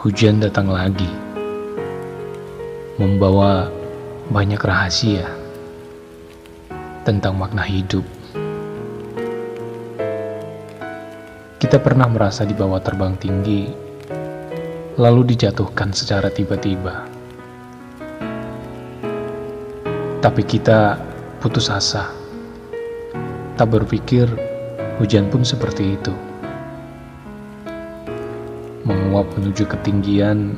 Hujan datang lagi, membawa banyak rahasia tentang makna hidup. Kita pernah merasa di bawah terbang tinggi, lalu dijatuhkan secara tiba-tiba. Tapi kita putus asa, tak berpikir hujan pun seperti itu menguap menuju ketinggian,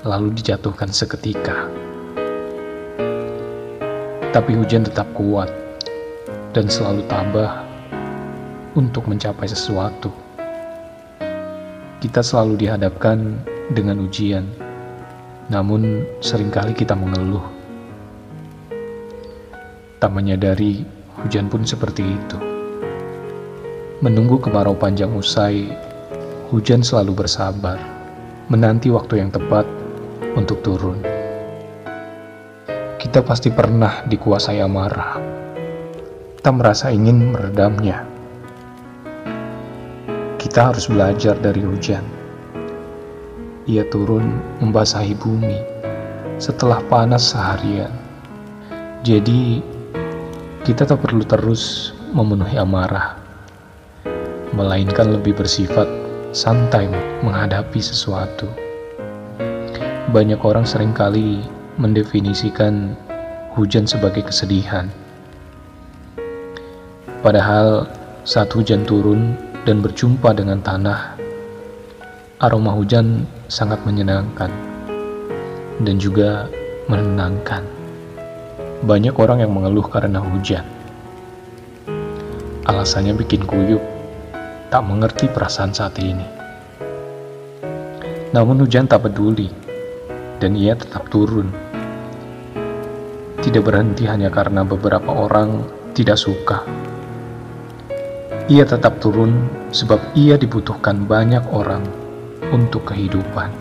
lalu dijatuhkan seketika. Tapi hujan tetap kuat dan selalu tabah untuk mencapai sesuatu. Kita selalu dihadapkan dengan ujian, namun sering kali kita mengeluh. Tak menyadari hujan pun seperti itu. Menunggu kemarau panjang usai Hujan selalu bersabar, menanti waktu yang tepat untuk turun. Kita pasti pernah dikuasai amarah, tak merasa ingin meredamnya. Kita harus belajar dari hujan. Ia turun membasahi bumi setelah panas seharian. Jadi, kita tak perlu terus memenuhi amarah, melainkan lebih bersifat santai menghadapi sesuatu. Banyak orang sering kali mendefinisikan hujan sebagai kesedihan. Padahal saat hujan turun dan berjumpa dengan tanah, aroma hujan sangat menyenangkan dan juga menenangkan. Banyak orang yang mengeluh karena hujan. Alasannya bikin kuyup tak mengerti perasaan saat ini. Namun hujan tak peduli, dan ia tetap turun. Tidak berhenti hanya karena beberapa orang tidak suka. Ia tetap turun sebab ia dibutuhkan banyak orang untuk kehidupan.